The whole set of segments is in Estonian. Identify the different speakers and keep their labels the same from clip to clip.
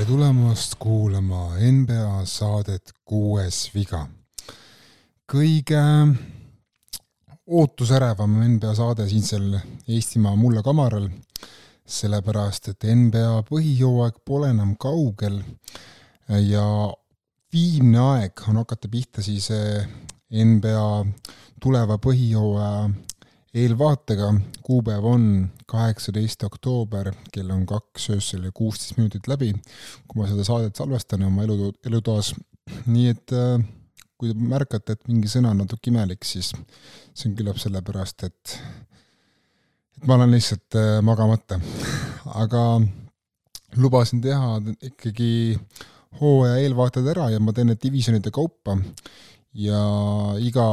Speaker 1: tere tulemast kuulama NBA saadet Kuues viga. kõige ootusärevam NBA saade siinsel Eestimaa mullakamaral, sellepärast et NBA põhijooaeg pole enam kaugel ja viimne aeg on hakata pihta siis NBA tuleva põhijooaja eelvaatega, kuupäev on kaheksateist oktoober, kell on kaks öösel ja kuusteist minutit läbi, kui ma seda saadet salvestan oma elu, elutoas. nii et äh, kui te märkate, et mingi sõna on natuke imelik, siis see on küllap sellepärast, et et ma olen lihtsalt äh, magamata. aga lubasin teha ikkagi hooaja eelvaated ära ja ma teen need divisjonide kaupa ja iga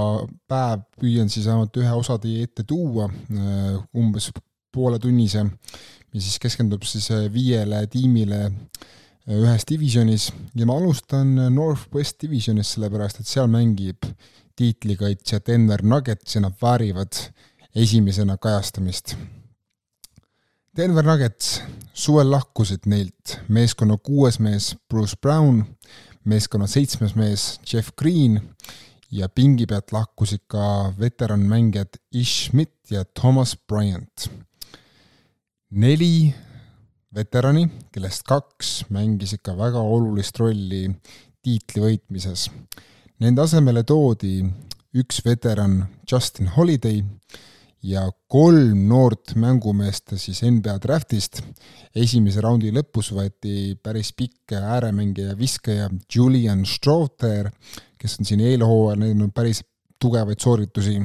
Speaker 1: päev püüan siis vähemalt ühe osa teie ette tuua, äh, umbes pooletunnise, mis siis keskendub siis äh, viiele tiimile äh, ühes divisjonis ja ma alustan Northwest Divisionist, sellepärast et seal mängib tiitlikaitsja Denver Nuggets ja nad väärivad esimesena kajastamist. Denver Nuggets suvel lahkusid neilt meeskonna kuues mees Bruce Brown, meeskonna seitsmes mees Jeff Green ja pingi pealt lahkusid ka veteranmängijad Ish Schmidt ja Thomas Bryant. neli veterani, kellest kaks mängisid ka väga olulist rolli tiitli võitmises. Nende asemele toodi üks veteran Justin Holiday ja kolm noort mängumeest siis NBA draftist. esimese raundi lõpus võeti päris pikk ääremängija ja viskaja Julian Strother, kes on siin eelhooajal näidanud päris tugevaid sooritusi.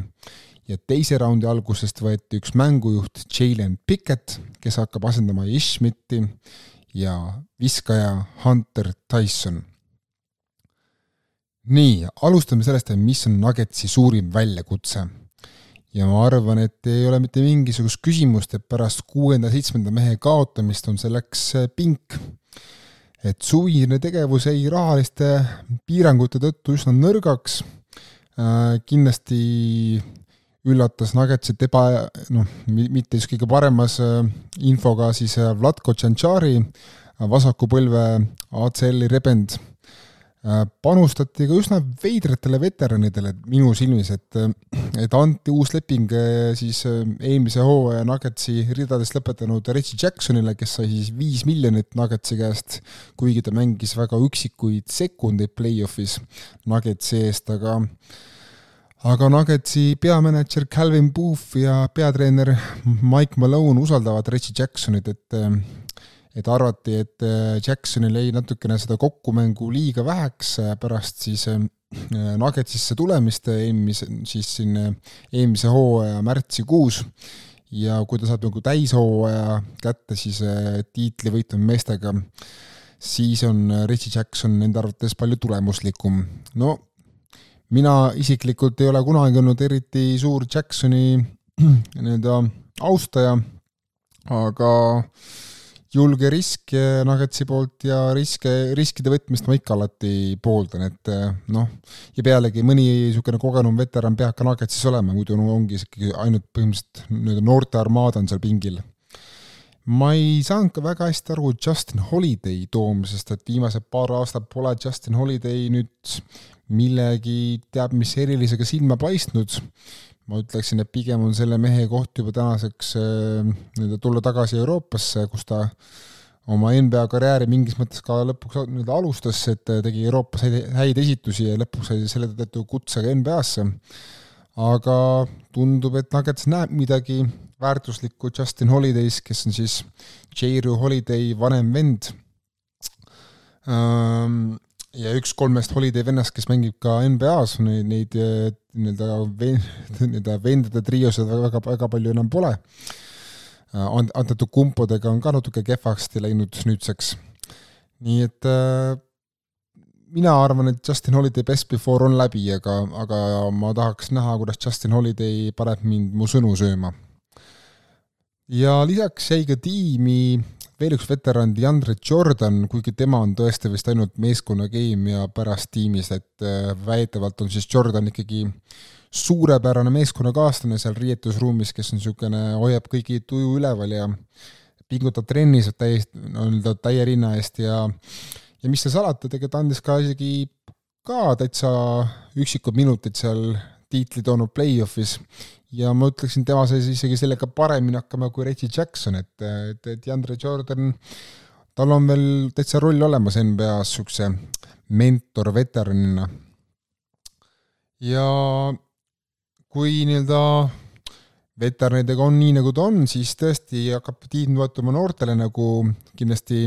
Speaker 1: ja teise raundi algusest võeti üks mängujuht Jalen Pickett, kes hakkab asendama Ish Schmidti ja viskaja Hunter Tyson nii, alustame sellest, mis on Nuggetsi suurim väljakutse ja ma arvan, et ei ole mitte mingisugust küsimust, et pärast kuuenda-seitsmenda mehe kaotamist on selleks äh, pink. et suvine tegevus jäi rahaliste piirangute tõttu üsna nõrgaks, äh, kindlasti üllatas Nuggetsit eba, noh, mitte just kõige paremas äh, infoga siis Vlatko Tšantšari, vasaku põlve ACL-i rebend panustati ka üsna veidratele veteranidele minu silmis, et, et anti uus leping äh, siis äh, eelmise hooaja Nuggetsi ridadest lõpetanud Reggie Jacksonile, kes sai siis viis miljonit Nuggetsi käest, kuigi ta mängis väga üksikuid sekundeid play-off'is Nuggetsi eest, aga aga Nuggetsi peamänedžer Calvin Booth ja peatreener Mike Malone usaldavad Reggie Jacksonit, et et arvati, et äh, Jacksonil jäi natukene seda kokkumängu liiga väheks äh, pärast siis äh, Nuggetsisse tulemist eelmise, siis siin eelmise hooaja märtsikuus ja kui ta saab nagu täishooaja kätte, siis tiitli võitnud meestega, siis on Reggie Jackson nende arvates palju tulemuslikum. no mina isiklikult ei ole kunagi olnud eriti suur Jacksoni nii-öelda austaja, aga äh, julge risk Nuggetsi poolt ja riske, riskide võtmist ma ikka alati pooldan, et eh, noh, ja pealegi mõni niisugune kogenum veteran peab ka Nuggetsis olema, muidu no ongi ikkagi ainult põhimõtteliselt nii-öelda noorte armaada on seal pingil. ma ei saanud ka väga hästi aru Justin Holiday toomisest, et viimased paar aastat pole Justin Holiday nüüd millegi teab mis erilisega silma paistnud ma ütleksin, et pigem on selle mehe koht juba tänaseks äh, nii-öelda tulla tagasi Euroopasse, kus ta oma NBA karjääri mingis mõttes ka lõpuks nii-öelda alustas, et tegi Euroopas häid, esitusi ja lõpuks sai selle tõttu kutse ka NBA-sse. aga tundub, et Nuggets näeb midagi väärtuslikku Justin Holidays, kes on siis J-Ru Holiday vanem vend ähm, ja üks kolmest Holiday vennast, kes mängib ka NBA-s, neid, neid eh, nii-öelda nii-öelda vendade triosid väga, väga, palju enam pole. Äh, Ant-, Antetokumpodega on ka natuke kehvasti läinud nüüdseks. nii et äh, mina arvan, et Justin Holiday best before on läbi, aga, aga ma tahaks näha, kuidas Justin Holiday paneb mind mu sõnu sööma. ja lisaks jäi ka tiimi veel üks veteran, DeAndre Jordan, kuigi tema on tõesti vist ainult meeskonnakeemia pärast tiimis, et äh, väidetavalt on siis Jordan ikkagi suurepärane meeskonnakaaslane seal riietusruumis, kes on niisugune, hoiab kõigi tuju üleval ja pingutab trennis täiesti, nii-öelda täie rinna eest ja ja mis seal salata, tegelikult andis ka isegi ka täitsa üksikud minutid seal tiitli toonud play-off'is ja ma ütleksin, tema sai isegi sellega paremini hakkama kui Reggie Jackson, et, et, et Deandre Jordan, tal on veel täitsa roll olemas NBA-s niisuguse mentor veteranina. ja kui nii-öelda veteranidega on nii, nagu ta on, siis tõesti hakkab tiim toetuma noortele, nagu kindlasti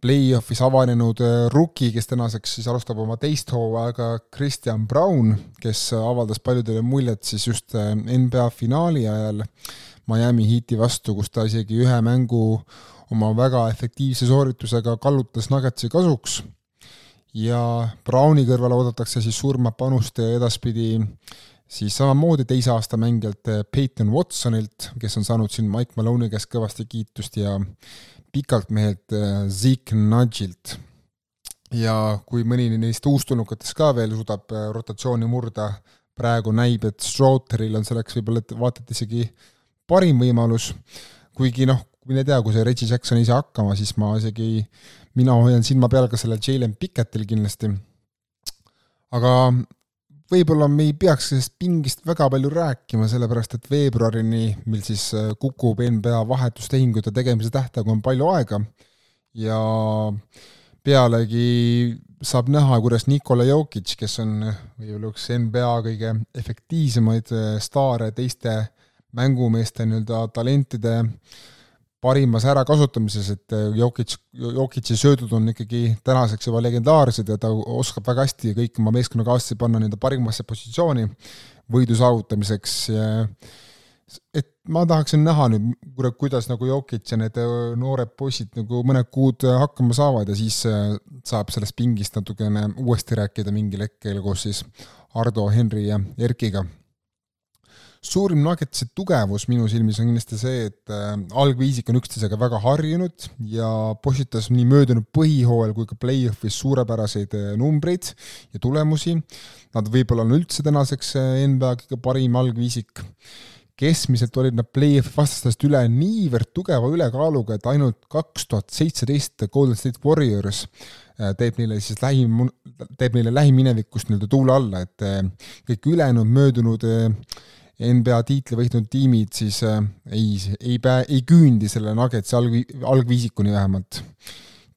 Speaker 1: play-off'is avanenud äh, rookie, kes tänaseks siis alustab oma teist hooaega, Kristjan Brown, kes avaldas paljudele muljet siis just äh, NBA finaali ajal Miami Heati vastu, kus ta isegi ühe mängu oma väga efektiivse sooritusega kallutas Nuggetsi kasuks. Ja Browni kõrval oodatakse siis suuremat panust edaspidi siis samamoodi teise aasta mängijalt äh, Peyton Watsonilt, kes on saanud siin Mike Malone'i käest kõvasti kiitust ja pikalt mehelt äh, Zeke Nudgilt. ja kui mõni neist uustulnukatest ka veel suudab äh, rotatsiooni murda, praegu näib, et Strotheril on selleks võib-olla, vaata et isegi parim võimalus, kuigi noh, mine tea, kui see Reggie Jackson saa hakkama, siis ma isegi, mina hoian silma peal ka sellel Jalen Pickettil kindlasti. aga võib-olla me ei peaks sellest pingist väga palju rääkima, sellepärast et veebruarini, mil siis äh, kukub NBA vahetustehingute tegemise tähtaeg, on palju aega. Ja pealegi saab näha, kuidas Nikola Jokic, kes on võib-olla üks NBA kõige efektiivsemaid äh, staare teiste mängumeeste nii-öelda talentide äh, parimas ärakasutamises, et äh, Jokic, Jokic'i söödud on ikkagi tänaseks juba legendaarsed ja ta oskab väga hästi kõik oma meeskonnakaaslasi panna nii-öelda parimasse positsiooni võidu saavutamiseks. Et ma tahaksin näha nüüd, kuidas nagu Jokic ja need äh, noored poisid nagu mõned kuud äh, hakkama saavad ja siis saab sellest pingist natukene uuesti rääkida mingil hetkel koos siis Ardo, Henri ja Erkiga suurim Nuggetsi tugevus minu silmis on kindlasti see, et äh, algviisik on üksteisega väga harjunud ja postitas nii möödunud põhihooajal kui ka play-off'is suurepäraseid äh, numbreid ja tulemusi. Nad võib-olla on üldse tänaseks äh, NBA kõige parim algviisik. keskmiselt olid nad play-off'i vastastest üle niivõrd tugeva ülekaaluga, et ainult kaks tuhat seitseteist Golden State Warriors teeb neile siis lähim, teeb neile lähiminevikust nii-öelda tuule alla, et kõik ülejäänud möödunud NBA tiitli võitnud tiimid siis äh, ei, ei pää-, ei küündi selle Nuggetsi alg-, algviisikuni vähemalt.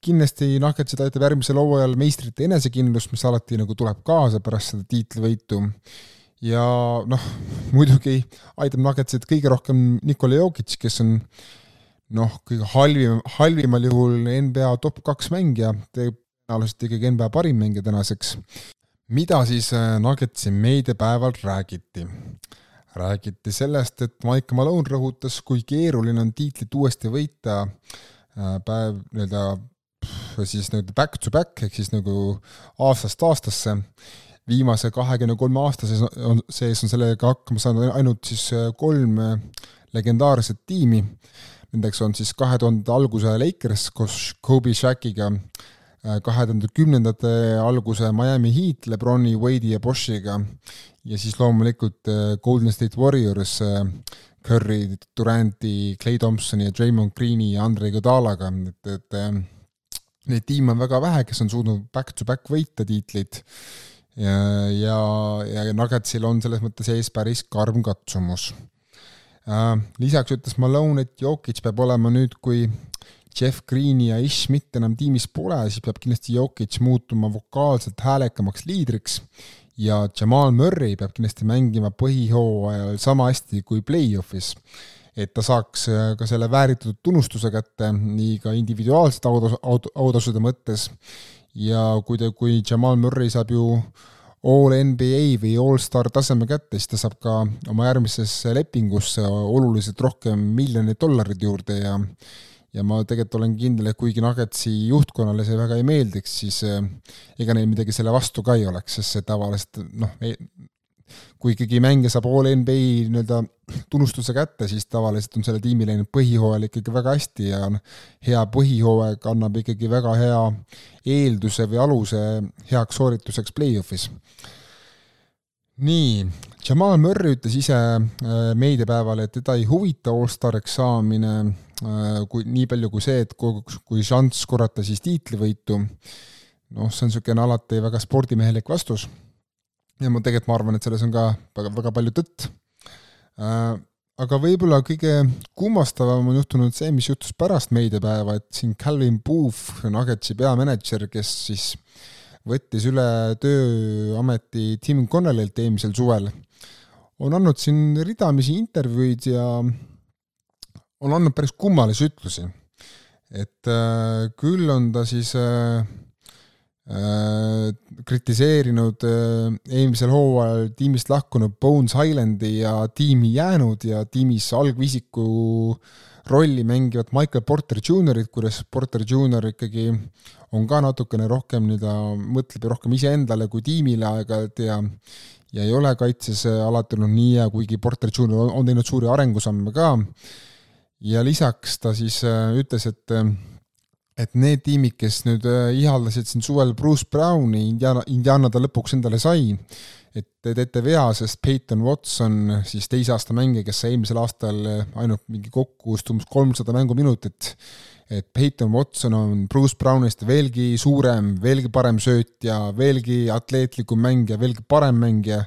Speaker 1: kindlasti Nuggetsid aitab järgmisel hooajal meistrite enesekindlus, mis alati nagu tuleb kaasa pärast seda tiitlivõitu. ja noh, muidugi aitab Nuggetsit kõige rohkem Nikola Jokic, kes on noh, kõige halvim, halvimal juhul NBA top kaks mängija, tõenäoliselt ikkagi NBA parim mängija tänaseks. mida siis äh, Nuggetsi meediapäeval räägiti? Räägiti sellest, et Mike Malone rõhutas, kui keeruline on tiitlit uuesti võita äh, päev nii-öelda siis nii-öelda back to back ehk siis nagu aastast aastasse. viimase kahekümne kolme aasta sees on, sees on sellega hakkama saanud ainult siis äh, kolm äh, legendaarset tiimi. Nendeks on siis kahe tuhande alguse Lakers koos Kobe Shakiga, kahe tuhande kümnendate alguse Miami Heat Lebroni, Wade'i ja Boschiga ja siis loomulikult äh, Golden State Warriors äh, Curry, Duranti, Clay Thompsoni ja Draymond Greeni ja Andre Iguodalaga, et, et äh, neid tiime on väga vähe, kes on suutnud back-to-back võita tiitlit. Ja, ja, ja Nuggetsil on selles mõttes ees päris karm katsumus. Lisaks ütles Malone, et Jokic peab olema nüüd, kui Jeff Greeni ja Ish Schmidt enam tiimis pole, siis peab kindlasti Jokic muutuma vokaalselt häälekamaks liidriks ja Jamal Murray peab kindlasti mängima põhihooajal sama hästi kui play-off'is. et ta saaks äh, ka selle vääritud tunnustuse kätte nii ka individuaalsete autos, auto, autasude mõttes ja kui ta, kui Jamal Murray saab ju All NBA või All-Star taseme kätte, siis ta saab ka oma järgmisesse lepingusse oluliselt rohkem miljoneid dollareid juurde ja ja ma tegelikult olen kindel, et kuigi Nuggetsi juhtkonnale see väga ei meeldiks, siis äh, ega neil midagi selle vastu ka ei oleks, sest see tavaliselt noh, kui ikkagi mängija saab all NBA nii-öelda tunnustuse kätte, siis tavaliselt on selle tiimi läinud põhihooajal ikkagi väga hästi ja noh, hea põhihooaeg annab ikkagi väga hea eelduse või aluse heaks soorituseks play-off'is. nii, Jamal Murry ütles ise meediapäeval, et teda ei huvita allstariks saamine, kui nii palju kui see, et kui, kui šanss korrata siis tiitlivõitu, noh, see on niisugune alati väga spordimehelik vastus. ja ma tegelikult, ma arvan, et selles on ka väga, väga palju tõtt aga võib-olla kõige kummastavam on juhtunud see, mis juhtus pärast meediapäeva, et siin Calvin Booth, Nuggetsi peamänedžer, kes siis võttis üle tööameti Tim Connellilt eelmisel suvel, on andnud siin ridamisi intervjuuid ja on andnud päris kummalisi ütlusi. et äh, küll on ta siis äh, Äh, kritiseerinud äh, eelmisel hooajal tiimist lahkunud Bones Highlendi ja tiimi jäänud ja tiimis algviisiku rolli mängivat Michael Porter Jr.-it, kuidas Porter Jr ikkagi on ka natukene rohkem nii-öelda, mõtleb rohkem iseendale kui tiimile aeg-ajalt ja ja ei ole kaitses alati olnud nii hea, kuigi Porter Jr on teinud suuri arengusamme ka. Ja lisaks ta siis äh, ütles, et et need tiimid, kes nüüd äh, ihaldasid siin suvel Bruce Browni, Indiana, Indiana ta lõpuks endale sai, et te teete vea, sest Peyton Watson, siis teise aasta mängija, kes sai eelmisel aastal äh, ainult mingi kokku vist umbes kolmsada mänguminutit, et Peyton Watson on Bruce Brownist veelgi suurem, veelgi parem söötja, veelgi atleetlikum mängija, veelgi parem mängija,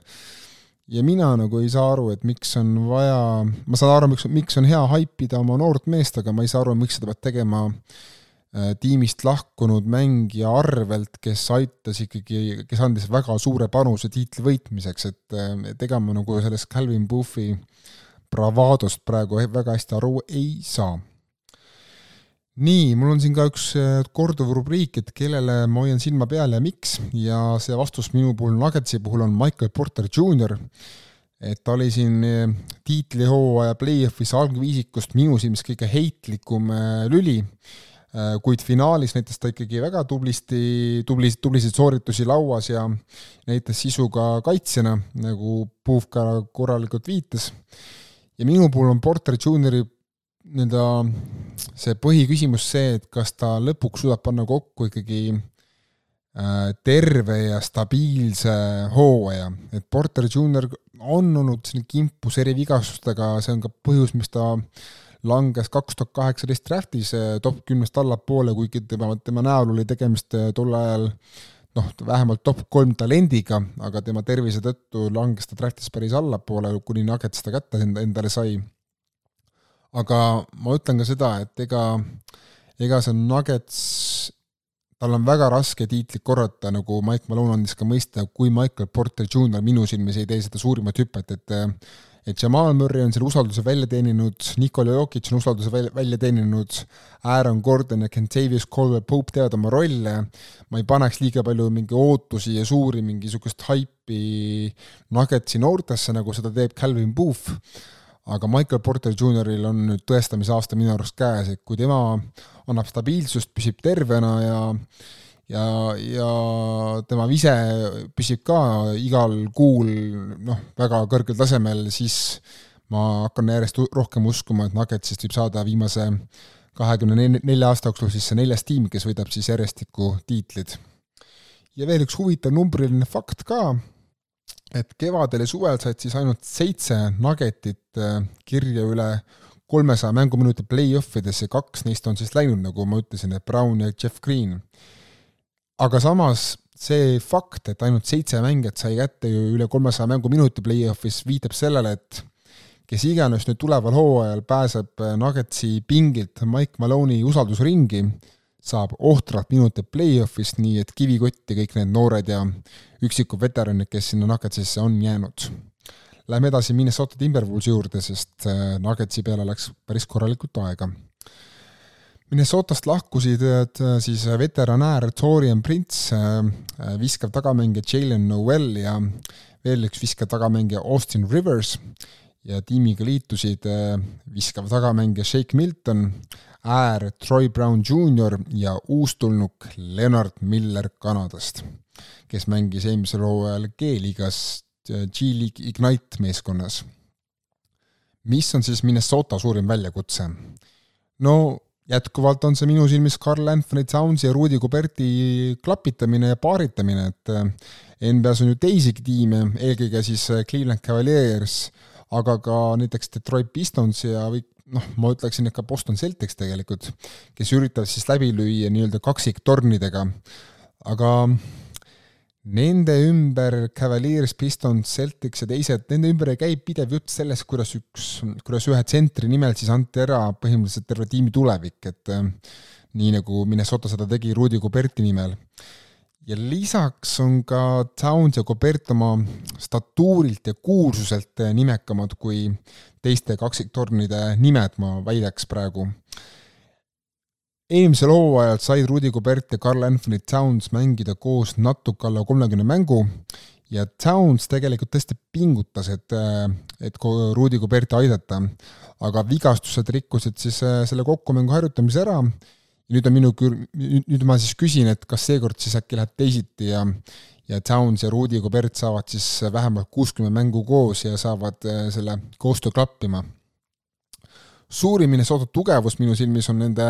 Speaker 1: ja mina nagu ei saa aru, et miks on vaja, ma saan aru, miks, miks on hea haipida oma noort meest, aga ma ei saa aru, miks seda peab tegema äh, tiimist lahkunud mängija arvelt, kes aitas ikkagi, kes andis väga suure panuse tiitli võitmiseks, et, äh, et ega ma nagu sellest Calvin Boothi bravaadost praegu väga hästi aru ei saa. Nii, mul on siin ka üks äh, korduv rubriik, et kellele ma hoian silma peal ja miks. Ja see vastus minu puhul Nuggetsi puhul on Michael Porter Jr, et ta oli siin tiitlihooaja play-off'is algviisikust minu silmis kõige heitlikum lüli. Äh, kuid finaalis näitas ta ikkagi väga tublisti, tubli, tublisid sooritusi lauas ja näitas sisu ka kaitsjana, nagu Puhv ka korralikult viitas. ja minu puhul on Porter Juniori nii-öelda see põhiküsimus see, et kas ta lõpuks suudab panna kokku ikkagi äh, terve ja stabiilse hooaja, et Porter Junior on olnud selline kimpus eri vigastustega, see on ka põhjus, miks ta langes kaks tuhat kaheksateist draftis eh, top kümnest allapoole, kuigi tema, tema näol oli tegemist eh, tol ajal noh, vähemalt top kolm talendiga, aga tema tervise tõttu langes ta draftis päris allapoole, kuni Nuggets ta kätte endale sai. Aga ma ütlen ka seda, et ega, ega see Nuggets, tal on väga raske tiitlit korrata, nagu Mike Malone andis ka mõista, kui Michael Porter Jr minu silmis ei tee seda suurimat hüpet, et et Jamal Murray on selle usalduse välja teeninud, Nikola Jokic on usalduse välja, välja teeninud, Aaron Gordon ja Kentavious Colbert-Pope teevad oma rolle, ma ei paneks liiga palju mingi ootusi ja suuri mingisugust haipi Nuggetsi noortesse, nagu seda teeb Calvin Booth, aga Michael Porter Jr.-il on nüüd tõestamise aasta minu arust käes, et kui tema annab stabiilsust, püsib tervena ja ja, ja tema ise püsib ka igal kuul noh, väga kõrgel tasemel, siis ma hakkan järjest rohkem uskuma, et Nuggetsist võib saada viimase kahekümne nelja aasta jooksul siis see neljas tiim, kes võidab siis järjestikku tiitlid. ja veel üks huvitav numbriline fakt ka, et kevadel ja suvel said siis ainult seitse Nuggetit äh, kirja üle kolmesaja mänguminuti play-off ides ja kaks neist on siis läinud, nagu ma ütlesin, et Brown ja Jeff Green. Aga samas see fakt, et ainult seitse mängijat sai kätte ju üle kolmesaja mänguminuti play-off'is, viitab sellele, et kes iganes nüüd tuleval hooajal pääseb Nuggetsi pingilt Mike Malone'i usaldusringi, saab ohtralt minuteid play-off'ist, nii et kivikotti kõik need noored ja üksikud veteranid, kes sinna Nuggetsisse on jäänud. Läheme edasi Minnesota Timberwolvesi juurde, sest äh, Nuggetsi peale läks päris korralikult aega Minnesotast lahkusid siis veteranäär Torian Prince, äh, viskav tagamängija Jalen Noel ja veel üks viskav tagamängija Austin Rivers ja tiimiga liitusid äh, viskav tagamängija Shake Milton, äär Troy Brown Jr ja uustulnuk Leonard Miller Kanadast, kes mängis eelmisel hooajal G-liigas äh, G-League Ignite meeskonnas. mis on siis Minnesota suurim väljakutse? no jätkuvalt on see minu silmis Carl Anthony Townsi ja Rudy Goberti klapitamine ja paaritamine, et NBA-s on ju teisigi tiime, eelkõige siis Cleveland Cavaliers, aga ka näiteks Detroit Pistons ja või noh, ma ütleksin, et ka Boston Celtics tegelikult, kes üritavad siis läbi lüüa nii-öelda kaksiktornidega, aga nende ümber Cavaliers, Pistons, Celtics ja teised, nende ümber ei käi pidev jutt sellest, kuidas üks, kuidas ühe tsentri nimel siis anti ära põhimõtteliselt terve tiimi tulevik, et äh, nii nagu Minnesota seda tegi Rudy Goberti nimel ja lisaks on ka Towns ja Gobert oma statuurilt ja kuulsuselt nimekamad kui teiste kaksiktornide nimed, ma väidaks praegu. eelmisel hooajal said Rudy Gobert ja Carl Anthony Towns mängida koos natuke alla kolmekümne mängu ja Towns tegelikult tõesti pingutas, et, et Rudy Goberti aidata, aga vigastused rikkusid siis selle kokkumängu harjutamise ära nüüd on minu kür-, nüüd ma siis küsin, et kas seekord siis äkki läheb teisiti ja ja Towns ja Rudi Gobert saavad siis vähemalt kuuskümmend mängu koos ja saavad äh, selle koostöö klappima. suurim Minnesota tugevus minu silmis on nende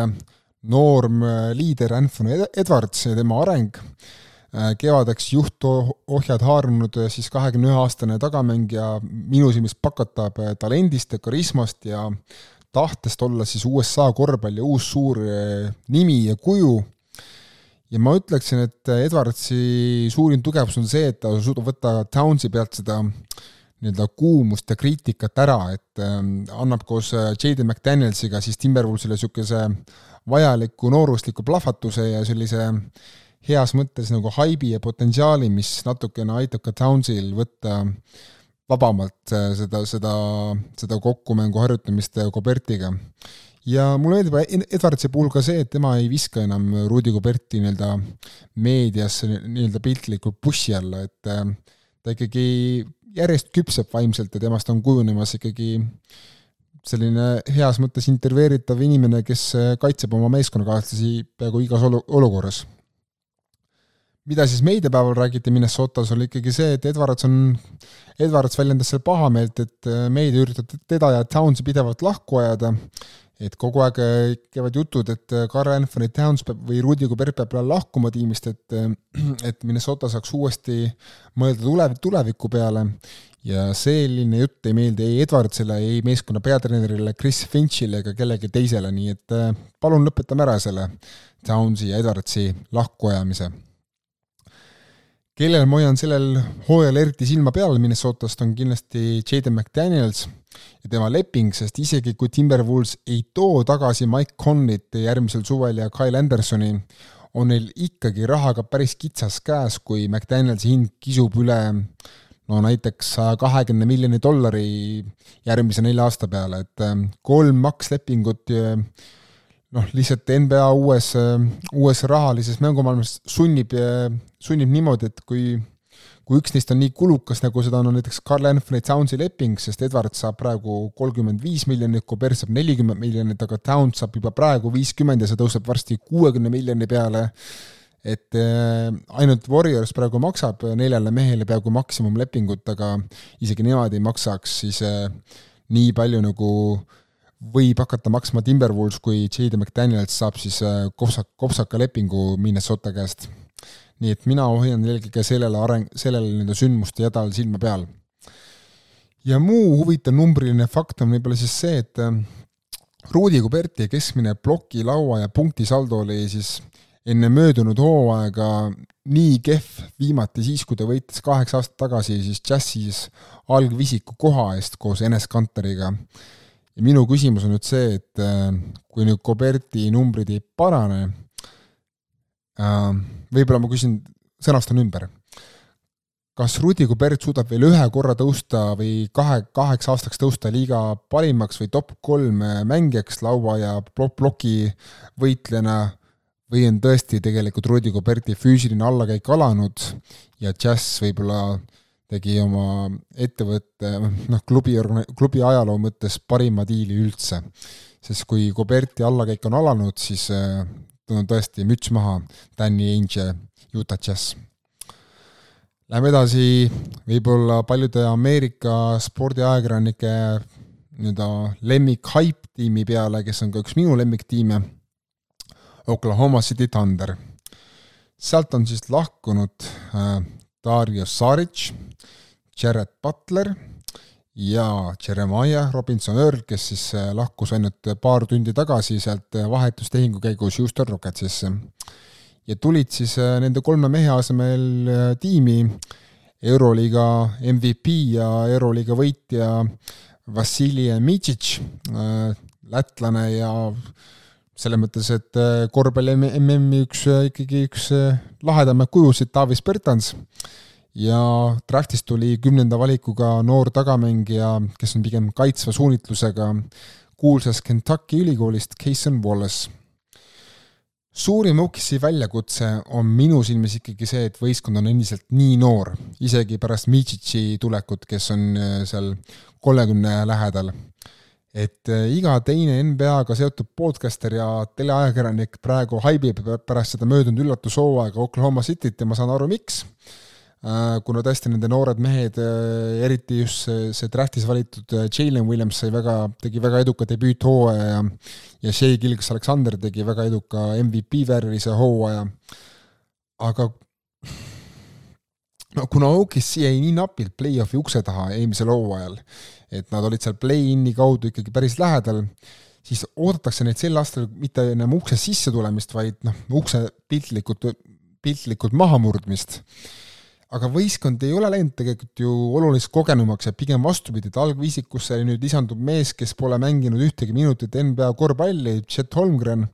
Speaker 1: noorm äh, liider Anthony Edwards ja tema areng, äh, kevadeks juhtohjad haaranud siis kahekümne ühe aastane tagamängija minu silmis pakatab talendist ja karismast ja tahtest olla siis USA korvpalli uus suur eh, nimi ja kuju. ja ma ütleksin, et Edwardsi suurim tugevus on see, et ta suudab võtta Townsi pealt seda nii-öelda kuumust ja kriitikat ära, et äh, annab koos eh, J.D. McDanielsiga siis Timberwolvesile niisuguse vajaliku noorusliku plahvatuse ja sellise heas mõttes nagu haibi ja potentsiaali, mis natukene aitab ka Townsil võtta äh, vabamalt äh, seda, seda, seda kokkumängu harjutamist Gobertiga. ja mulle meeldib Edwardsi puhul ka see, et tema ei viska enam Rudi Goberti nii-öelda meedias nii-öelda piltlikult bussi alla, et äh, ta ikkagi järjest küpseb vaimselt ja temast on kujunemas ikkagi selline heas mõttes intervjueeritav inimene, kes äh, kaitseb oma meeskonnakaaslasi peaaegu igas olu-, olukorras mida siis meediapäeval räägiti Minnesotas, oli ikkagi see, et Edwards on, Edwards väljendas seal pahameelt, et äh, meedia üritab teda ja Townsi pidevalt lahku ajada, et kogu aeg äh, käivad jutud, et äh, Carl Anthony Towns peab või Rudy Gobert peab lahkuma tiimist, et et Minnesota saaks uuesti mõelda tule, tuleviku peale. Ja selline jutt ei meeldi ei Edwardsile, ei meeskonna peatreenerile Chris Finchile ega kellelegi teisele, nii et palun lõpetame ära selle Townsi ja Edwardsi lahkuajamise kellel ma hoian sellel hooajal eriti silma peal Minnesotast, on kindlasti Jaden McDaniels ja tema leping, sest isegi kui Timberwolves ei too tagasi Mike Conlit järgmisel suvel ja Kyle Andersoni, on neil ikkagi rahaga päris kitsas käes, kui McDanielsi hind kisub üle no näiteks saja kahekümne miljoni dollari järgmise nelja aasta peale, et ähm, kolm makslepingut noh, lihtsalt NBA uues, uues rahalises mängumaailmas sunnib, sunnib niimoodi, et kui kui üks neist on nii kulukas, nagu seda on näiteks Carl Anthony Townsi leping, sest Edwards saab praegu kolmkümmend viis miljonit, Gobert saab nelikümmend miljonit, aga Towns saab juba praegu viiskümmend ja see tõuseb varsti kuuekümne miljoni peale, et äh, ainult Warriors praegu maksab neljale mehele peaaegu maksimumlepingut, aga isegi nemad ei maksaks siis äh, nii palju nagu äh, võib hakata maksma Timberwolves, kui J.D. McDaniels saab siis äh, kopsak, kopsaka lepingu Minnesota käest. nii et mina hoian eelkõige sellele areng, sellele nii-öelda sündmuste jadal silma peal. ja muu huvitav numbriline fakt on võib-olla siis see, et äh, Rudi Kuberti keskmine ploki, laua ja punktisaldo oli siis enne möödunud hooaega nii kehv viimati siis, kui ta võitis kaheksa aastat tagasi siis Jazzis algvisiku koha eest koos Enes Kanteriga ja minu küsimus on nüüd see, et äh, kui nüüd Coberti numbrid ei parane, äh, võib-olla ma küsin, sõnastan ümber. kas Rudi Kubert suudab veel ühe korra tõusta või kahe, kaheks aastaks tõusta liiga parimaks või top kolm mängijaks laua ja ploki võitlejana või on tõesti tegelikult Rudi Kuberti füüsiline allakäik alanud ja Jazz võib-olla äh, tegi oma ettevõtte, noh, klubi, klubi ajaloo mõttes parima diili üldse. sest kui Goberti allakäik on alanud, siis äh, on tõesti müts maha, Danny Ainge, Utah Jazz. Läheme edasi võib-olla paljude Ameerika spordiajakirjanike nii-öelda lemmik hype-tiimi peale, kes on ka üks minu lemmiktiime, Oklahoma City Thunder. sealt on siis lahkunud äh, Dario Saric, Jared Butler ja Jeremiah Robinson-Earl, kes siis lahkus ainult paar tundi tagasi sealt vahetustehingu käigus Houston Rocketsisse. ja tulid siis nende kolme mehe asemel tiimi Euroliiga MVP ja Euroliiga võitja Vassili Midžič, lätlane ja selles mõttes, et äh, korvpalli MM-i üks äh, ikkagi üks äh, lahedamaid kujusid, Davis Bertans, ja draftist tuli kümnenda valikuga noor tagamängija, kes on pigem kaitsva suunitlusega, kuulsast Kentucky ülikoolist, Cason Wallace. suurim UKS-i väljakutse on minu silmis ikkagi see, et võistkond on endiselt nii noor, isegi pärast Midžitši tulekut, kes on seal kolmekümne lähedal et äh, iga teine NBA-ga seotud podcaster ja teleajakirjanik praegu haibib pärast seda möödunud üllatushooaega Oklahoma Cityt ja ma saan aru, miks. Äh, kuna tõesti nende noored mehed, äh, eriti just see, see draftis valitud Jalen Williams sai väga, tegi väga eduka debüüthooaja ja ja Shea Gilgas Alexander tegi väga eduka MVP värvilise hooaja. aga no kuna OKC jäi nii napilt play-off'i ukse taha eelmisel hooajal, et nad olid seal play-in'i kaudu ikkagi päris lähedal, siis oodatakse neid sel aastal mitte enam ukse sisse tulemist, vaid noh, ukse piltlikult, piltlikult mahamurdmist. Aga võistkond ei ole läinud tegelikult ju oluliselt kogenumaks ja pigem vastupidi, et algviisikusse nüüd lisandub mees, kes pole mänginud ühtegi minutit NBA korvpalli, Chet Holmgren.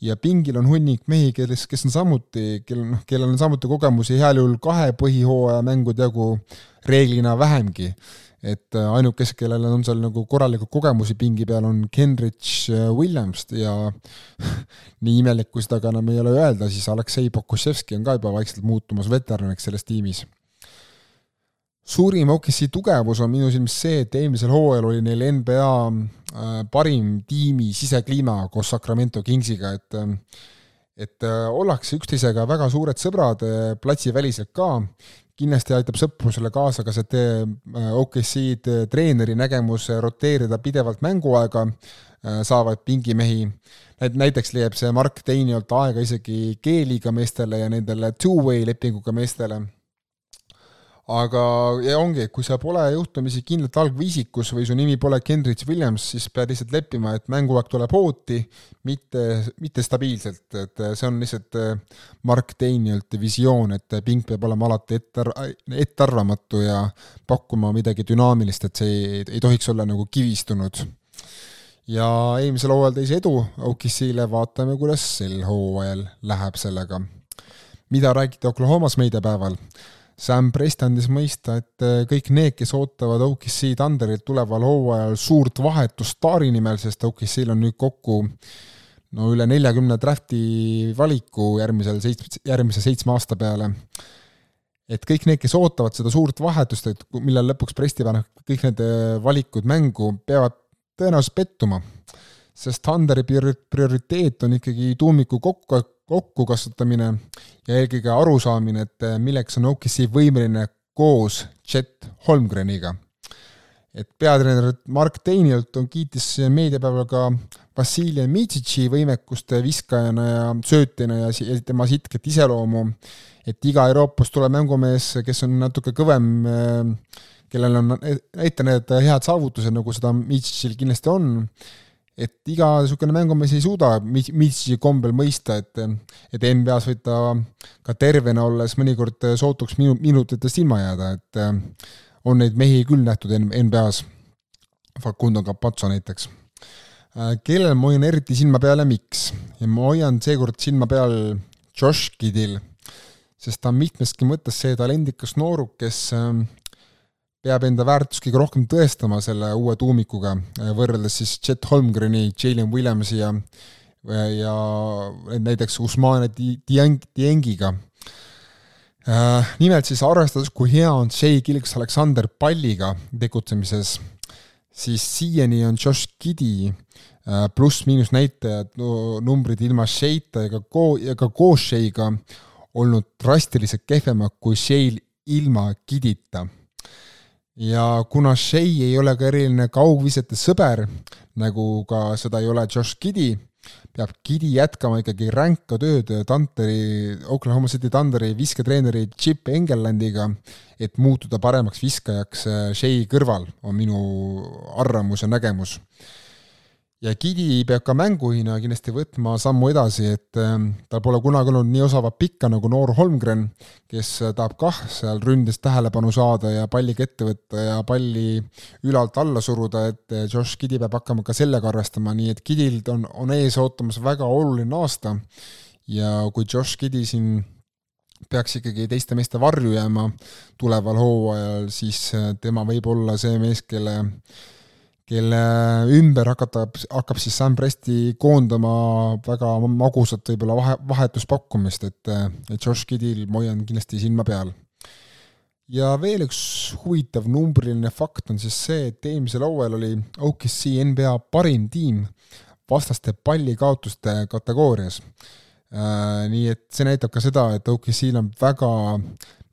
Speaker 1: Ja pingil on hunnik mehi, kes, kes on samuti, kellel noh, kellel on samuti kogemusi heal juhul kahe põhihooaja mängude jagu, reeglina vähemgi et äh, ainukesed, kellel on seal nagu korralikult kogemusi pingi peal, on Kenrich äh, Williams ja nii imelik, kui seda ka enam ei ole öelda, siis Aleksei Pokuševski on ka juba vaikselt muutumas veteraniks selles tiimis. suurim OKC tugevus on minu silmis see, et eelmisel hooajal oli neil NBA äh, parim tiimi sisekliima koos Sacramento Kingsiga, et et ollakse üksteisega väga suured sõbrad platsiväliselt ka kindlasti aitab sõprusele kaasa ka see äh, OKC treeneri nägemus roteerida pidevalt mänguaega, äh, saavad pingimehi, näiteks leiab see Mark Teinialt aega isegi G-liiga meestele ja nendele two-way lepinguga meestele aga ja ongi, kui sa pole juhtumisi kindlalt algviisikus või su nimi pole Kendrich Williams, siis pead lihtsalt leppima, et mänguaeg tuleb hooti, mitte, mitte stabiilselt, et see on lihtsalt eh, Mark Danielt visioon, et ping peab olema alati ettear-, ettearvamatu ja pakkuma midagi dünaamilist, et see ei, ei tohiks olla nagu kivistunud. ja eelmisel hooajal tõi see edu OKC-le, vaatame, kuidas sel hooajal läheb sellega. mida räägiti Oklahomas meediapäeval? Sam Prest andis mõista, et äh, kõik need, kes ootavad OKC Thunderilt tuleval hooajal suurt vahetust staari nimel, sest OKC-l on nüüd kokku no üle neljakümne drafti valiku järgmisel seitsme, järgmise seitsme aasta peale. et kõik need, kes ootavad seda suurt vahetust, et millal lõpuks Presti paneb kõik need äh, valikud mängu, peavad tõenäoliselt pettuma. sest Thunderi prioriteet on ikkagi tuumiku kokku, kokkukasvatamine ja eelkõige arusaamine, et eh, milleks on OKC võimeline koos Chet Holmgreniga. et peatreener Mark Teinilt on, kiitis meediapäeval ka Vassili Midžitši võimekust viskajana ja söötina ja, ja tema sitket iseloomu, et iga Euroopast tulev mängumees, kes on natuke kõvem, eh, kellel on ette näidata head saavutused, nagu seda Midžitšil kindlasti on, et iga niisugune mängumees ei suuda Mitsiši kombel mõista, et et NBA-s võib ta ka tervena olles mõnikord sootuks minu-, minutitest ilma jääda, et on neid mehi küll nähtud NBA-s, Facundo Campazzo näiteks. kellel ma hoian eriti silma peal ja miks? ja ma hoian seekord silma peal Josh Kidil, sest ta on mitmeski mõttes see talendikas nooruk, kes peab enda väärtust kõige rohkem tõestama selle uue tuumikuga, võrreldes siis Chet Holmgreni, Jalen Williamsi ja ja näiteks Usmane Dieng-, Diengiga. Nimelt siis arvestades, kui hea on Shea Gilks Alexander palliga tegutsemises, siis siiani on Josh Giddy pluss-miinus näitajad, numbrid ilma Sheita ega ko-, ega koos Sheiga olnud drastiliselt kehvemad kui Sheil ilma Gidita ja kuna Shea ei ole ka eriline kaugvisete sõber, nagu ka seda ei ole Josh Giddy, peab Gidi jätkama ikkagi ränka tööd Tanteri, Oklahoma City Thunderi visketreeneri Chip Engellandiga, et muutuda paremaks viskajaks Shea kõrval, on minu arvamus ja nägemus ja Gidi peab ka mänguhina kindlasti võtma sammu edasi, et ähm, tal pole kunagi olnud nii osavat pikka nagu noor Holmgren, kes tahab kah seal ründes tähelepanu saada ja palliga ette võtta ja palli ülalt alla suruda, et äh, Josh Gidi peab hakkama ka sellega arvestama, nii et Gidil on, on ees ootamas väga oluline aasta. Ja kui Josh Gidi siin peaks ikkagi teiste meeste varju jääma tuleval hooajal, siis äh, tema võib olla see mees, kelle kelle ümber hakatab, hakkab siis Sam Presti koondama väga magusat võib-olla vahe, vahetuspakkumist, et, et Josh Kiddil ma hoian kindlasti silma peal. ja veel üks huvitav numbriline fakt on siis see, et eelmisel hooajal oli OKC NBA parim tiim vastaste pallikaotuste kategoorias. Äh, nii et see näitab ka seda, et OKC-l on väga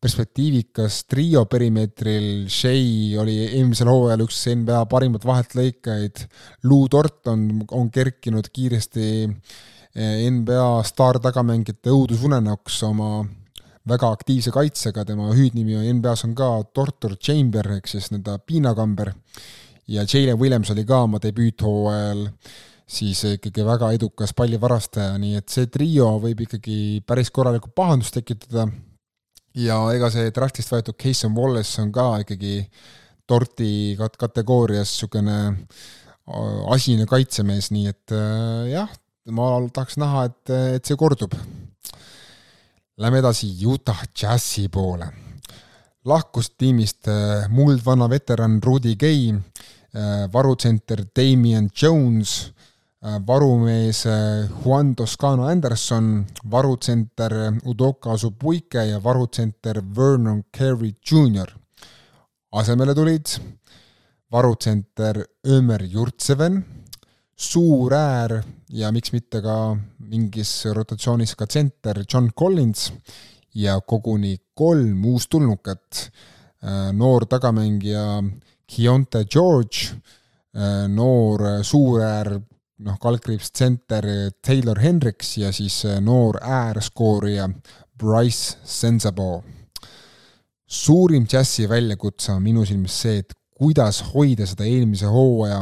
Speaker 1: perspektiivikas trio perimeetril, Shea oli eelmisel hooajal üks NBA parimaid vaheltlõikajaid, Lou Dort on, on kerkinud kiiresti eh, NBA staartagamängijate õudusunenäoks oma väga aktiivse kaitsega, tema hüüdnimi NBA-s on ka Tortur Chamber ehk siis nii-öelda piinakamber. Ja Jalen Williams oli ka oma debüüthooajal siis ikkagi väga edukas pallivarastaja, nii et see trio võib ikkagi päris korralikku pahandust tekitada ja ega see draftist võetud Cason Wallace on ka ikkagi torti kat-, kategoorias niisugune asine kaitsemees, nii et äh, jah, ma tahaks näha, et, et see kordub. Lähme edasi Utah Jazzi poole. lahkus tiimist äh, muldvana veteran Rudy Gay, äh, varutsenter Damien Jones Äh, varumees äh, Juan Toscano Anderson, varutsenter Udoka Subuike ja varutsenter Vernon Carey Jr. asemele tulid varutsenter Ömer Jurtseven, suur äär ja miks mitte ka mingis rotatsioonis ka tsenter John Collins ja koguni kolm uustulnukat, äh, noor tagamängija Keonta George, noor suuräär noh, kaldkriips tsenter Taylor Hendricks ja siis äh, noor äärskoorija Bryce Sensabo. suurim džässi väljakutse on minu silmis see, et kuidas hoida seda eelmise hooaja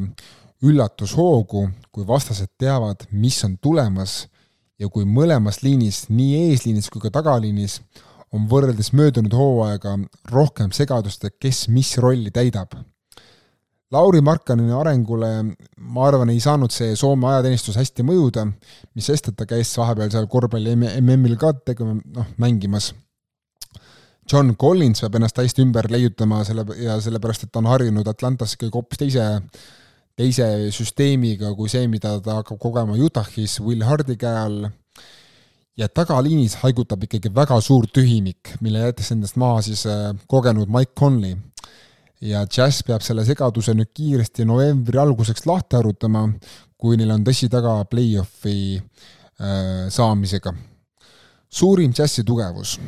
Speaker 1: üllatushoogu, kui vastased teavad, mis on tulemas ja kui mõlemas liinis, nii eesliinis kui ka tagaliinis, on võrreldes möödunud hooajaga rohkem segadust, et kes mis rolli täidab Lauri Markkaneni arengule, ma arvan, ei saanud see Soome ajateenistus hästi mõjuda, mis sest, et ta käis vahepeal seal korvpalli MM-il ka tegema, noh, mängimas. John Collins peab ennast täiesti ümber leiutama selle ja sellepärast, et ta on harjunud Atlantas ikkagi hoopis teise, teise süsteemiga kui see, mida ta hakkab kogema Utah'is Will Hardi käe all ja tagaliinis haigutab ikkagi väga suur tühimik, mille jättis endast maha siis äh, kogenud Mike Conley ja Jazz peab selle segaduse nüüd kiiresti novembri alguseks lahti arutama, kui neil on tõsi taga play-off'i äh, saamisega. suurim Jazzi tugevus.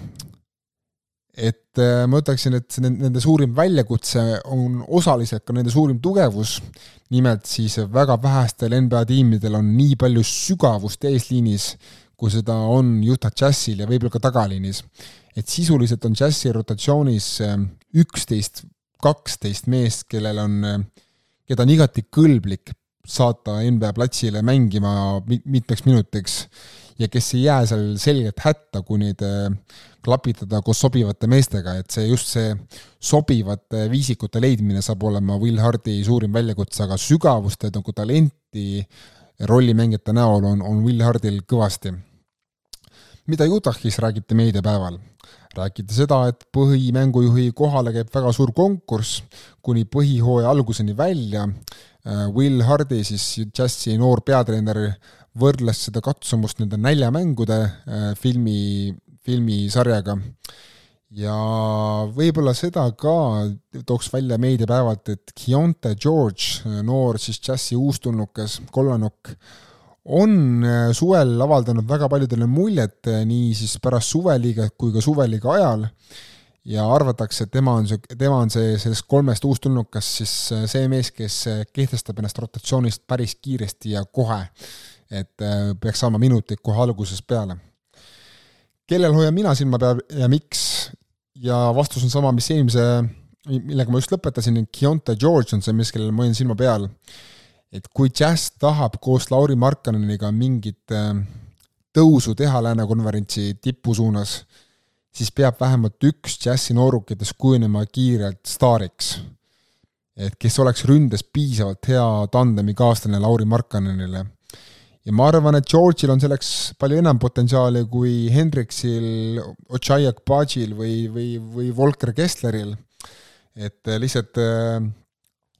Speaker 1: et äh, ma ütleksin, et nende suurim väljakutse on osaliselt ka nende suurim tugevus, nimelt siis väga vähestel NBA tiimidel on nii palju sügavust eesliinis, kui seda on Utah Jazzil ja võib-olla ka tagaliinis. et sisuliselt on Jazzi rotatsioonis äh, üksteist kaksteist meest, kellel on, keda on igati kõlblik saata NBA platsile mängima mitmeks minutiks ja kes ei jää seal selgelt hätta, kui neid äh, klapitada koos sobivate meestega, et see just see sobivate viisikute leidmine saab olema Will Hardi suurim väljakutse, aga sügavust ja nagu talenti rollimängijate näol on, on Will Hardil kõvasti. mida Utah'is räägiti meediapäeval? Rääkida seda, et põhimängujuhi kohale käib väga suur konkurss kuni põhihooaja alguseni välja. Äh, Will Hardy, siis Jazzi noor peatreener, võrdles seda katsumust nende näljamängude äh, filmi, filmisarjaga. ja võib-olla seda ka tooks välja meediapäevalt, et Keonta George, noor siis Jazzi uustulnukas, kollanokk, on äh, suvel avaldanud väga paljudele muljet, äh, nii siis pärast suveliigat kui ka suveliiga ajal, ja arvatakse, et tema on see, tema on see sellest kolmest uustulnukast siis äh, see mees, kes kehtestab ennast rotatsioonist päris kiiresti ja kohe. et peaks saama minuteid kohe algusest peale. kellel hoian mina silma peal ja miks? ja vastus on sama, mis eelmise, millega ma just lõpetasin, Keonta George on see mees, kellel ma hoian silma peal. Et kui Jazz tahab koos Lauri Markkaneniga mingit äh, tõusu teha Lääne konverentsi tipu suunas, siis peab vähemalt üks Jazzi noorukitest kujunema kiirelt staariks et kes oleks ründes piisavalt hea tandemi kaaslane Lauri Markkanenile. ja ma arvan, et George'il on selleks palju enam potentsiaali kui Hendriksil, Otšaiak Padžil või, või, või Volker Kessleril. et lihtsalt äh,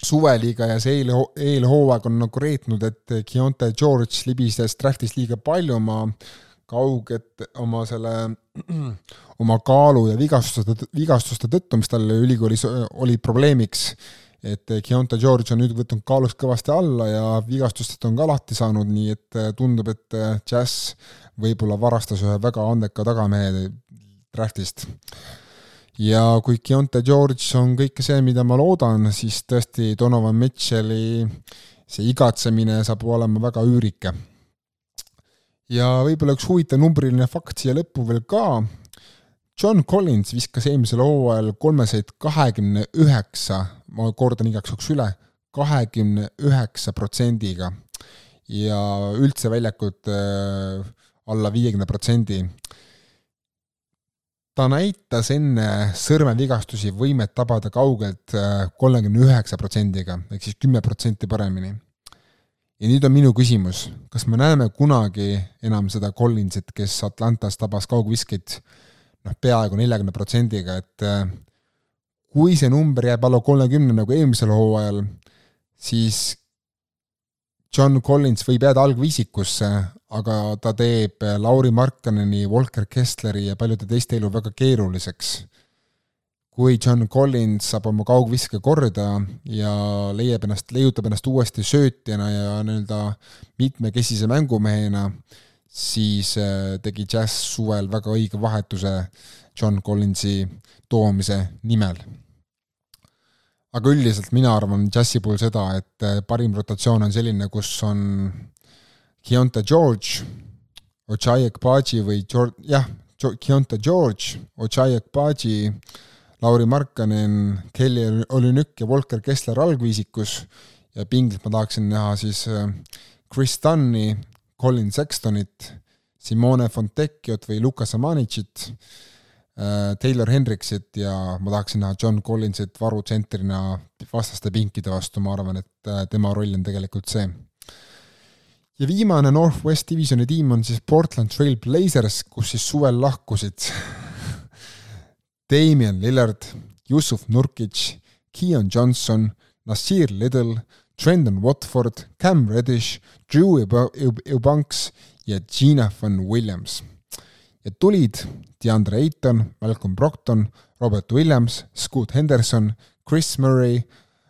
Speaker 1: suveliiga ja see eel, eelhooaeg on nagu reetnud, et Keontae George libises draft'is liiga palju oma kauget, oma selle, oma kaalu ja vigastuste, vigastuste tõttu, mis tal ülikoolis oli probleemiks et Keonta George on nüüd võtnud kaalust kõvasti alla ja vigastustest on ka lahti saanud, nii et tundub, et Jazz võib-olla varastas ühe väga andeka tagamehe draftist. Ja kui Keonta George on kõike see, mida ma loodan, siis tõesti Donovan Mitchell'i see igatsemine saab olema väga üürike. ja võib-olla üks huvitav numbriline fakt siia lõppu veel ka, John Collins viskas eelmisel hooajal kolmesaid kahekümne üheksa, ma kordan igaks juhuks üle, kahekümne üheksa protsendiga ja üldse väljakult äh, alla viiekümne protsendi. Ta näitas enne sõrmevigastusi võimet tabada kaugelt äh, kolmekümne üheksa protsendiga, ehk siis kümme protsenti paremini. ja nüüd on minu küsimus, kas me näeme kunagi enam seda Collinsit, kes Atlantas tabas kaugviskeid noh, peaaegu neljakümne protsendiga, et äh, kui see number jääb alla kolmekümne nagu eelmisel hooajal, siis John Collins võib jääda algviisikusse, aga ta teeb Lauri Markkaneni, Volker Kessleri ja paljude teiste elu väga keeruliseks. kui John Collins saab oma kaugviske korda ja leiab ennast, leiutab ennast uuesti söötjana ja nii-öelda mitmekesise mängumehena, siis äh, tegi Jazz suvel väga õige vahetuse John Collinsi toomise nimel. aga üldiselt mina arvan Jazzi puhul seda, et äh, parim rotatsioon on selline, kus on Keonta George, Ochai Ekbaji või George, jah, Keonta George, Ochai Ekbaji, Lauri Markkanen, Kelly Olünük ja Volker Kessler algviisikus ja pinglilt ma tahaksin näha siis äh, Chris Dunni, Colin Sextonit, Simone Fontecchiot või Lukas Amanitšit, äh, Taylor Hendriksit ja ma tahaksin näha John Collinsit varutsentrina vastaste pinkide vastu, ma arvan, et äh, tema roll on tegelikult see. Ja viimane Northwest Divisioni tiim on siis Portland Trail Blazers, kus siis suvel lahkusid Damien Lillard, Yusuf Nurkic, Keon Johnson, Nasir Little, Trendon Watford, Cam Reddish, Drew Eubanks ja Gina Van Williams. ja tulid DeAndre Ayton, Malcolm Brockton, Robert Williams, Scoot Henderson, Chris Murray,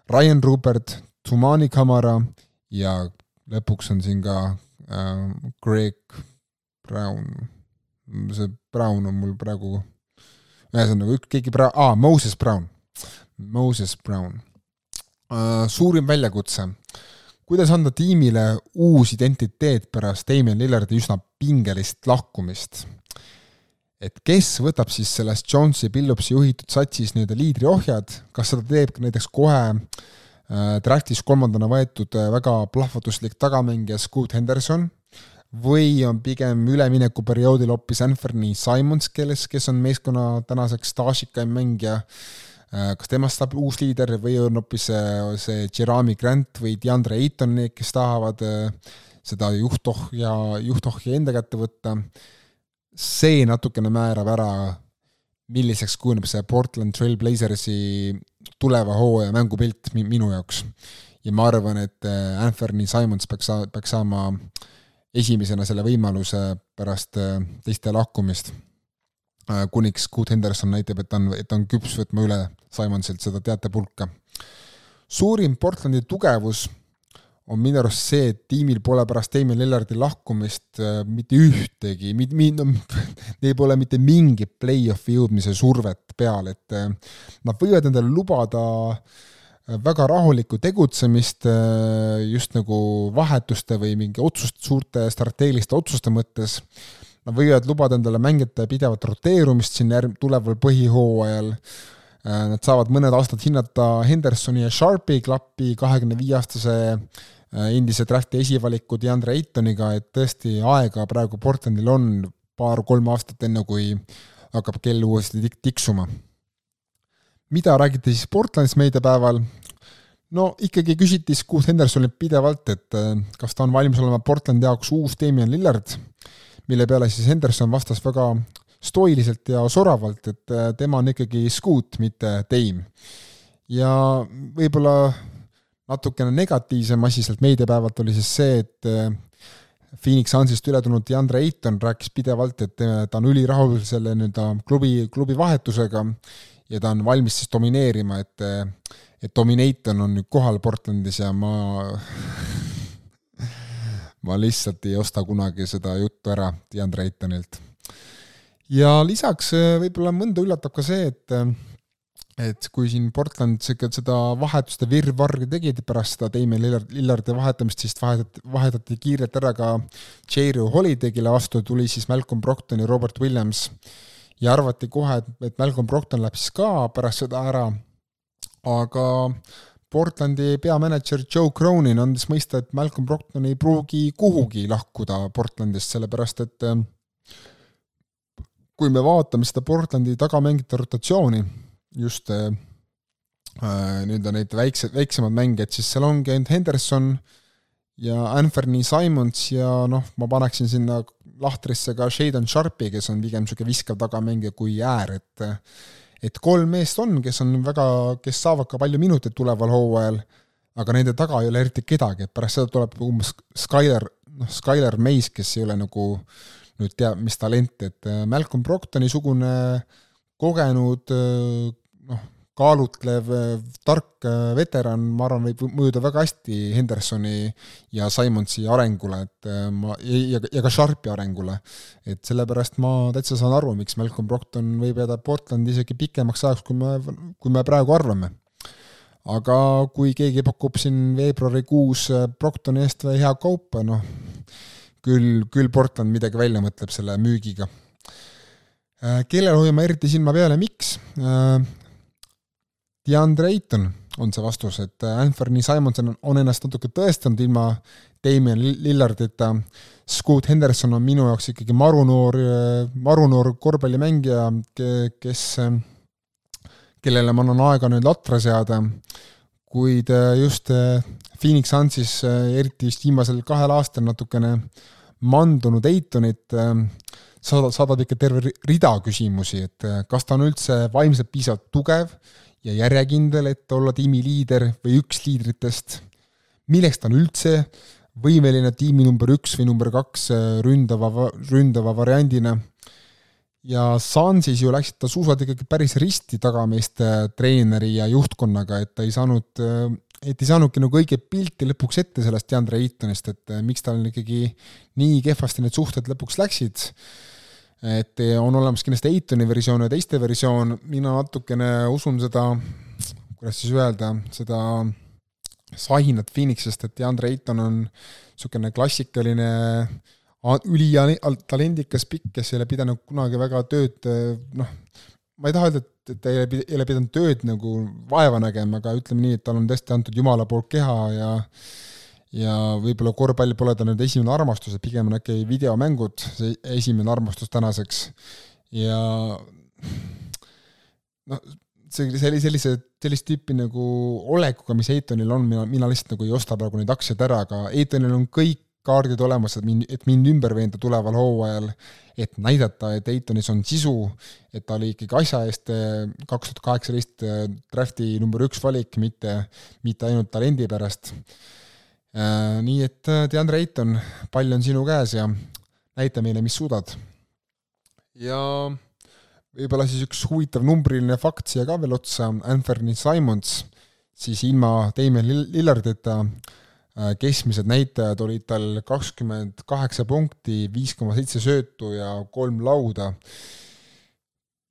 Speaker 1: Ryan Rupert, Tumani Kamara ja lõpuks on siin ka äh, Greg Brown. see Brown on mul praegu, ühesõnaga üks, keegi Brown, aa, Moses Brown, Moses Brown Äh, suurim väljakutse, kuidas anda tiimile uus identiteet pärast Damien Lillardi üsna pingelist lahkumist? et kes võtab siis sellest Jonesi Pillupsi juhitud satsis nii-öelda liidriohjad, kas seda teeb näiteks kohe äh, draftis kolmandana võetud äh, väga plahvatuslik tagamängija Scoot Henderson või on pigem üleminekuperioodil hoopis Anthony Simons, kelles, kes on meeskonna tänaseks staažikaim mängija äh,, Äh, kas temast saab uus liider või on hoopis see, Jeremy Grant või DeAndre Ayton need, kes tahavad äh, seda juhtohja, juhtohja enda kätte võtta. see natukene määrab ära, milliseks kujuneb see Portland Trail Blazersi tuleva hooaja mängupilt minu jaoks. ja ma arvan, et äh, Anthony Simons peaks, peaks saama esimesena selle võimaluse pärast teiste lahkumist Äh, kuniks Scoot Henderson näitab, et ta on, et ta on küps võtma üle Simonsilt seda teatepulka. suurim Portlandi tugevus on minu arust see, et tiimil pole pärast Damien Lillardi lahkumist äh, mitte ühtegi, no, neil pole mitte mingit play-off'i jõudmise survet peal, et äh, nad võivad endale lubada väga rahulikku tegutsemist just nagu vahetuste või mingi otsust, suurte strateegiliste otsuste mõttes. Nad võivad lubada endale mängijate pidevat roteerumist siin järg-, tuleval põhihooajal, nad saavad mõned aastad hinnata Hendersoni ja Sharpi klappi kahekümne viie aastase endise drafti esivaliku DeAndre Aytoniga, et tõesti aega praegu Portlandil on paar-kolm aastat, enne kui hakkab kell uuesti tik-, tiksuma. mida räägiti siis Portlandis meediapäeval? no ikkagi küsiti Scoot Hendersonilt pidevalt, et äh, kas ta on valmis olema Portlandi jaoks uus Damian Lillard, mille peale siis Henderson vastas väga stoiliselt ja soravalt, et äh, tema on ikkagi Scoot, mitte Dame. ja võib-olla natukene negatiivsem asi sealt meediapäevalt oli siis see, et äh, Phoenix Sunsist üle tulnud DeAndre Ayton rääkis pidevalt, et ta on ülirahul selle nii-öelda klubi, klubi vahetusega ja ta on valmis siis domineerima, et et Dominaton on nüüd kohal Portlandis ja ma ma lihtsalt ei osta kunagi seda juttu ära DeAndre Aytonilt. ja lisaks võib-olla mõnda üllatab ka see, et et kui siin Portland seda vahetuste virvarri tegid pärast seda Damien Lillard, Lillardi vahetamist, siis vahetati, vahetati kiirelt ära ka J-Ro Holiday'le vastu, tuli siis Malcolm Brockton ja Robert Williams. ja arvati kohe, et, et Malcolm Brockton läheb siis ka pärast seda ära, aga Portlandi peamänedžer Joe Cronin andis mõista, et Malcolm Brockton ei pruugi kuhugi lahkuda Portlandist, sellepärast et kui me vaatame seda Portlandi tagamängijate rotatsiooni, just äh, äh, nii-öelda neid väikse, väiksemad mängijad, siis seal ongi ainult Henderson ja Anthony Simons ja noh, ma paneksin sinna lahtrisse ka Shadon Sharpi, kes on pigem niisugune viskav tagamängija kui äär, et et kolm meest on, kes on väga, kes saavad ka palju minuteid tuleval hooajal, aga nende taga ei ole eriti kedagi, et pärast seda tuleb umbes Skyler, noh, Skyler Mays, kes ei ole nagu nüüd teab, mis talent, et äh, Malcolm Brocktoni sugune kogenud noh, kaalutlev, tark veteran, ma arvan, võib mõjuda väga hästi Hendersoni ja Simonsi arengule, et äh, ma, ja, ja ka Sharpi arengule. et sellepärast ma täitsa saan aru, miks Malcolm Brockton võib jääda Portlandi isegi pikemaks ajaks, kui me, kui me praegu arvame. aga kui keegi pakub siin veebruarikuus Brocktoni eest hea kaupa, noh, küll, küll Portland midagi välja mõtleb selle müügiga äh, kellele hoiame eriti silma peale, miks? DeAndre Ayton on see vastus, et äh, Anthony Simonson on ennast natuke tõestanud ilma Damien Lillardita. Scoot Henderson on minu jaoks ikkagi marunoor, äh, marunoor korvpallimängija, kes, äh, kellele ma annan aega nüüd latra seada, kuid just Phoenix Sunsis, eriti just viimasel kahel aastal natukene mandunud Eitonit, saadab, saadab ikka terve rida küsimusi, et kas ta on üldse vaimselt piisavalt tugev ja järjekindel, et olla tiimi liider või üks liidritest, milleks ta on üldse? Võimeline tiimi number üks või number kaks äh, ründava, ründava variandina. ja Sansis ju läksid ta suusad ikkagi päris risti tagameeste treeneri ja juhtkonnaga, et ta ei saanud, äh, et ei saanudki nagu õiget pilti lõpuks ette sellest DeAndre Aytonist, et äh, miks tal ikkagi nii kehvasti need suhted lõpuks läksid et on olemas kindlasti Eitoni versioon ja teiste versioon, mina natukene usun seda, kuidas siis öelda, seda sahinat Phoenixist, et DeAndre Eiton on niisugune klassikaline ülitalendikas pikk, kes ei ole pidanud kunagi väga tööd noh, ma ei taha öelda, et ta ei ole pidanud tööd nagu vaeva nägema, aga ütleme nii, et tal on tõesti antud Jumala poolt keha ja ja võib-olla korvpall pole ta nüüd esimene armastus, et pigem on äkki videomängud see esimene armastus tänaseks. Ja noh, see, see sellise, sellist tüüpi nagu olekuga, mis Eitonil on, mina, mina lihtsalt nagu ei osta praegu neid aktsiaid ära, aga Eitonil on kõik kaardid olemas, et mind, et mind ümber veenda tuleval hooajal, et näidata, et Eitonis on sisu, et ta oli ikkagi asja eest eh, kaks tuhat kaheksateist eh, drafti number üks valik, mitte, mitte ainult talendi pärast nii et äh, DeAndre Ayton, pall on sinu käes ja näita meile, mis suudad. ja võib-olla siis üks huvitav numbriline fakt siia ka veel otsa, Anthony Simons, siis ilma Damien Lillardita äh, keskmised näitajad olid tal kakskümmend kaheksa punkti, viis koma seitse söötu ja kolm lauda.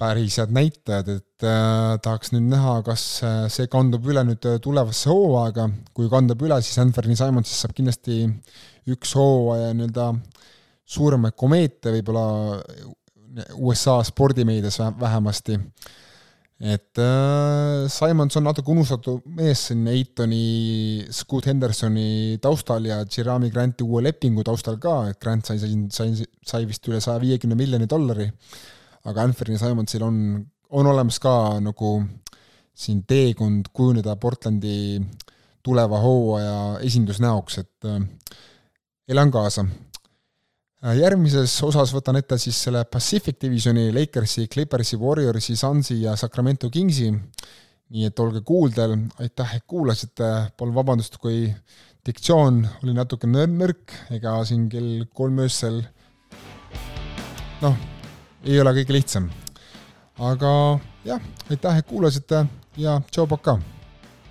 Speaker 1: Päris head näitajad, et äh, tahaks nüüd näha, kas äh, see kandub üle nüüd äh, tulevasse hooaega, kui kandub üle, siis Anthony Simonsist saab kindlasti üks hooaja nii-öelda suuremaid komeete võib-olla USA spordimeedias vähemasti. Et äh, Simons on natuke unustatud mees siin Eitoni, Scoot Hendersoni taustal ja Jeremy Granti uue lepingu taustal ka, et Grant sai siin, sai, sai vist üle saja viiekümne miljoni dollari, aga Anthony Simonsil on, on olemas ka nagu siin teekond kujuneda Portlandi tuleva hooaja esindusnäoks, et äh, elan kaasa. Äh, järgmises osas võtan ette siis selle Pacific Divisioni Lakersi, Clippersi, Warriorsi, Sunsi ja Sacramento Kingsi. nii et olge kuuldel, aitäh, et kuulasite, palun vabandust, kui diktsioon oli natuke nõrk, ega siin kell kolm öösel noh, ei ole kõige lihtsam. aga jah, aitäh, et kuulasite ja tšau, pakaa!